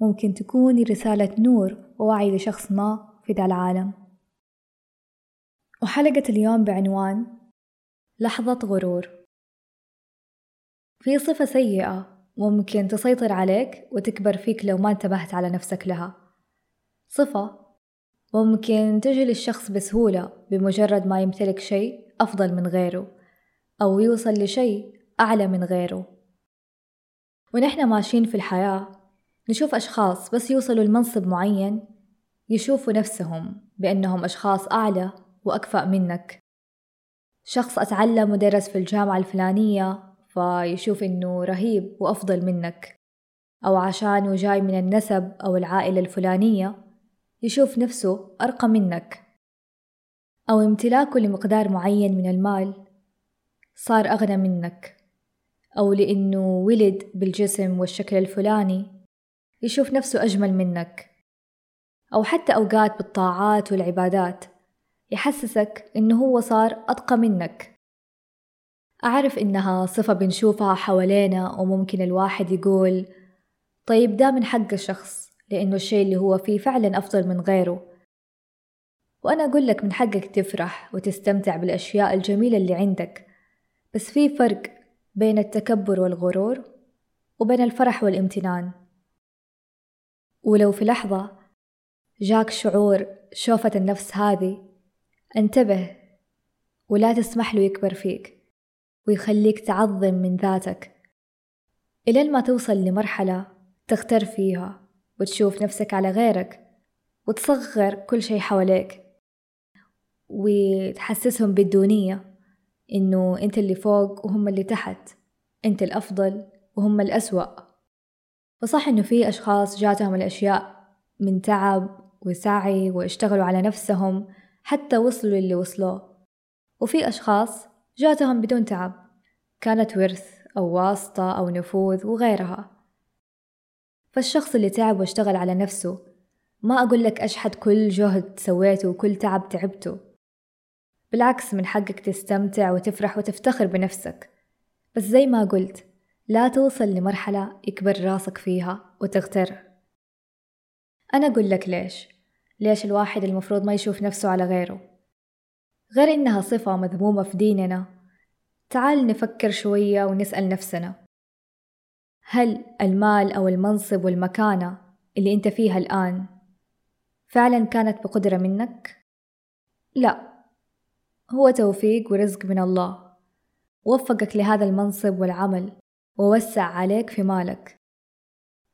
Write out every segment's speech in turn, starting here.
ممكن تكون رسالة نور ووعي لشخص ما في ذا العالم. وحلقة اليوم بعنوان لحظة غرور. في صفة سيئة ممكن تسيطر عليك وتكبر فيك لو ما انتبهت على نفسك لها. صفة ممكن تجي للشخص بسهولة بمجرد ما يمتلك شيء أفضل من غيره أو يوصل لشيء أعلى من غيره. ونحن ماشيين في الحياة نشوف أشخاص بس يوصلوا لمنصب معين يشوفوا نفسهم بأنهم أشخاص أعلى وأكفأ منك. شخص أتعلم ودرس في الجامعة الفلانية فيشوف إنه رهيب وأفضل منك. أو عشانه جاي من النسب أو العائلة الفلانية يشوف نفسه أرقى منك. أو امتلاكه لمقدار معين من المال صار أغنى منك. أو لأنه ولد بالجسم والشكل الفلاني يشوف نفسه أجمل منك. أو حتى أوقات بالطاعات والعبادات يحسسك إنه هو صار أتقى منك. أعرف إنها صفة بنشوفها حوالينا وممكن الواحد يقول طيب ده من حق الشخص لأنه الشيء اللي هو فيه فعلا أفضل من غيره. وأنا أقول لك من حقك تفرح وتستمتع بالأشياء الجميلة اللي عندك بس في فرق بين التكبر والغرور وبين الفرح والامتنان. ولو في لحظة جاك شعور شوفة النفس هذه انتبه ولا تسمح له يكبر فيك ويخليك تعظم من ذاتك. إلين ما توصل لمرحلة تختر فيها وتشوف نفسك على غيرك وتصغر كل شي حواليك وتحسسهم بالدونية إنه أنت اللي فوق وهم اللي تحت أنت الأفضل وهم الأسوأ. وصح إنه في أشخاص جاتهم الأشياء من تعب وسعي واشتغلوا على نفسهم حتى وصلوا للي وصلوه وفي أشخاص جاتهم بدون تعب كانت ورث أو واسطة أو نفوذ وغيرها. فالشخص اللي تعب واشتغل على نفسه ما أقول لك أشحد كل جهد سويته وكل تعب تعبته. بالعكس من حقك تستمتع وتفرح وتفتخر بنفسك. بس زي ما قلت لا توصل لمرحلة يكبر راسك فيها وتغتر أنا أقول لك ليش. ليش الواحد المفروض ما يشوف نفسه على غيره. غير إنها صفة مذمومة في ديننا. تعال نفكر شوية ونسأل نفسنا. هل المال أو المنصب والمكانة اللي أنت فيها الآن فعلا كانت بقدرة منك؟ لا. هو توفيق ورزق من الله. وفقك لهذا المنصب والعمل. ووسع عليك في مالك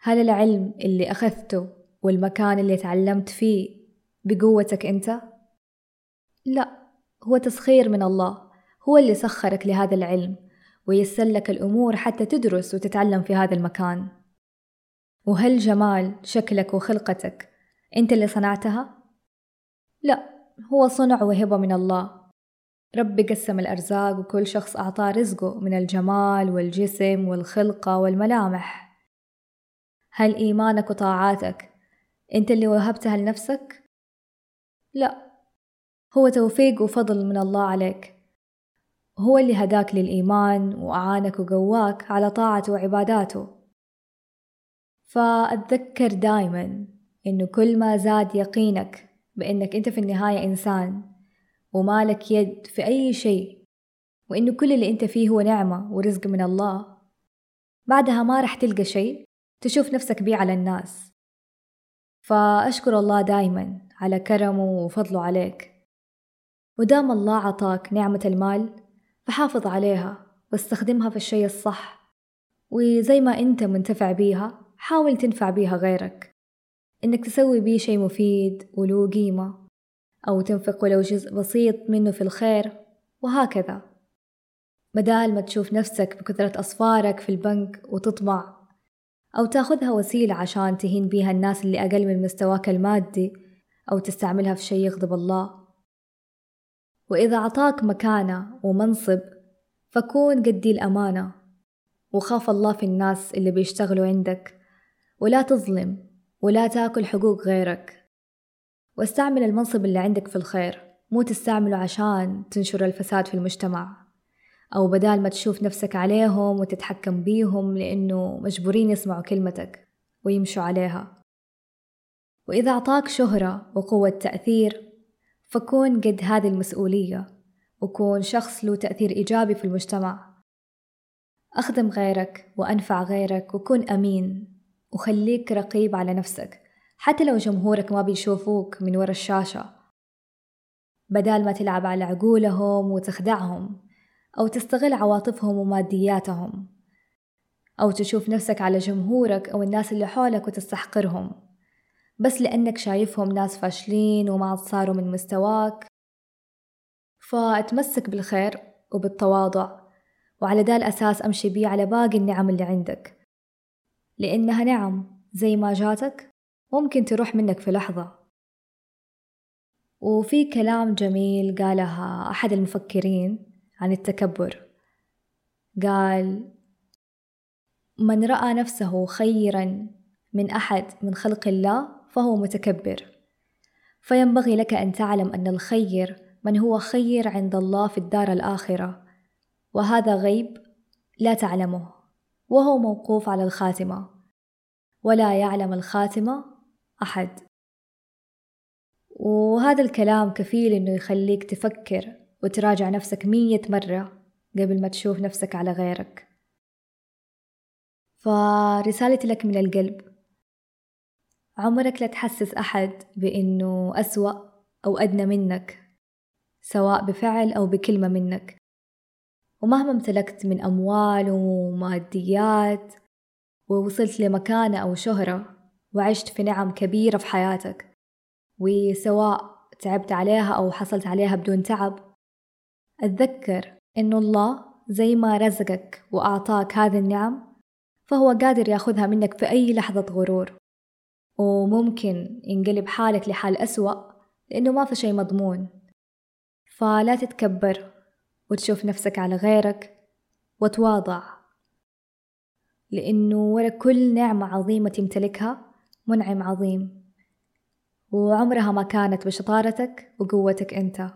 هل العلم اللي أخذته والمكان اللي تعلمت فيه بقوتك أنت؟ لا هو تسخير من الله هو اللي سخرك لهذا العلم ويسر لك الأمور حتى تدرس وتتعلم في هذا المكان وهل جمال شكلك وخلقتك أنت اللي صنعتها؟ لا هو صنع وهبة من الله ربي قسم الأرزاق وكل شخص أعطاه رزقه من الجمال والجسم والخلقة والملامح. هل إيمانك وطاعاتك أنت اللي وهبتها لنفسك؟ لا. هو توفيق وفضل من الله عليك. هو اللي هداك للإيمان وأعانك وقواك على طاعته وعباداته. فأتذكر دايما إنه كل ما زاد يقينك بإنك أنت في النهاية إنسان. وما لك يد في أي شيء وإنه كل اللي أنت فيه هو نعمة ورزق من الله. بعدها ما رح تلقى شيء تشوف نفسك بيه على الناس. فأشكر الله دايما على كرمه وفضله عليك. ودام الله عطاك نعمة المال فحافظ عليها واستخدمها في الشيء الصح. وزي ما أنت منتفع بيها حاول تنفع بيها غيرك. إنك تسوي بيه شيء مفيد وله قيمة. أو تنفق ولو جزء بسيط منه في الخير وهكذا. بدال ما تشوف نفسك بكثرة أصفارك في البنك وتطمع أو تأخذها وسيلة عشان تهين بيها الناس اللي أقل من مستواك المادي أو تستعملها في شيء يغضب الله. وإذا عطاك مكانة ومنصب فكون قدي الأمانة وخاف الله في الناس اللي بيشتغلوا عندك. ولا تظلم ولا تأكل حقوق غيرك. واستعمل المنصب اللي عندك في الخير. مو تستعمله عشان تنشر الفساد في المجتمع. أو بدال ما تشوف نفسك عليهم وتتحكم بيهم لأنه مجبورين يسمعوا كلمتك ويمشوا عليها. وإذا أعطاك شهرة وقوة تأثير فكون قد هذه المسؤولية وكون شخص له تأثير إيجابي في المجتمع. أخدم غيرك وأنفع غيرك وكن أمين وخليك رقيب على نفسك. حتى لو جمهورك ما بيشوفوك من ورا الشاشة. بدال ما تلعب على عقولهم وتخدعهم أو تستغل عواطفهم ومادياتهم أو تشوف نفسك على جمهورك أو الناس اللي حولك وتستحقرهم. بس لأنك شايفهم ناس فاشلين وما صاروا من مستواك فأتمسك بالخير وبالتواضع وعلى دا الأساس أمشي بيه على باقي النعم اللي عندك. لأنها نعم زي ما جاتك ممكن تروح منك في لحظة. وفي كلام جميل قالها أحد المفكرين عن التكبر. قال من رأى نفسه خيرا من أحد من خلق الله فهو متكبر. فينبغي لك أن تعلم أن الخير من هو خير عند الله في الدار الآخرة. وهذا غيب لا تعلمه. وهو موقوف على الخاتمة. ولا يعلم الخاتمة أحد. وهذا الكلام كفيل إنه يخليك تفكر وتراجع نفسك مية مرة قبل ما تشوف نفسك على غيرك. فرسالتي لك من القلب. عمرك لا تحسس أحد بإنه أسوأ أو أدنى منك سواء بفعل أو بكلمة منك. ومهما امتلكت من أموال وماديات ووصلت لمكانة أو شهرة وعشت في نعم كبيرة في حياتك وسواء تعبت عليها أو حصلت عليها بدون تعب أتذكر إنه الله زي ما رزقك وأعطاك هذه النعم فهو قادر يأخذها منك في أي لحظة غرور وممكن ينقلب حالك لحال أسوأ لأنه ما في شي مضمون. فلا تتكبر وتشوف نفسك على غيرك وتواضع لأنه ورا كل نعمة عظيمة تمتلكها منعم عظيم. وعمرها ما كانت بشطارتك وقوتك أنت.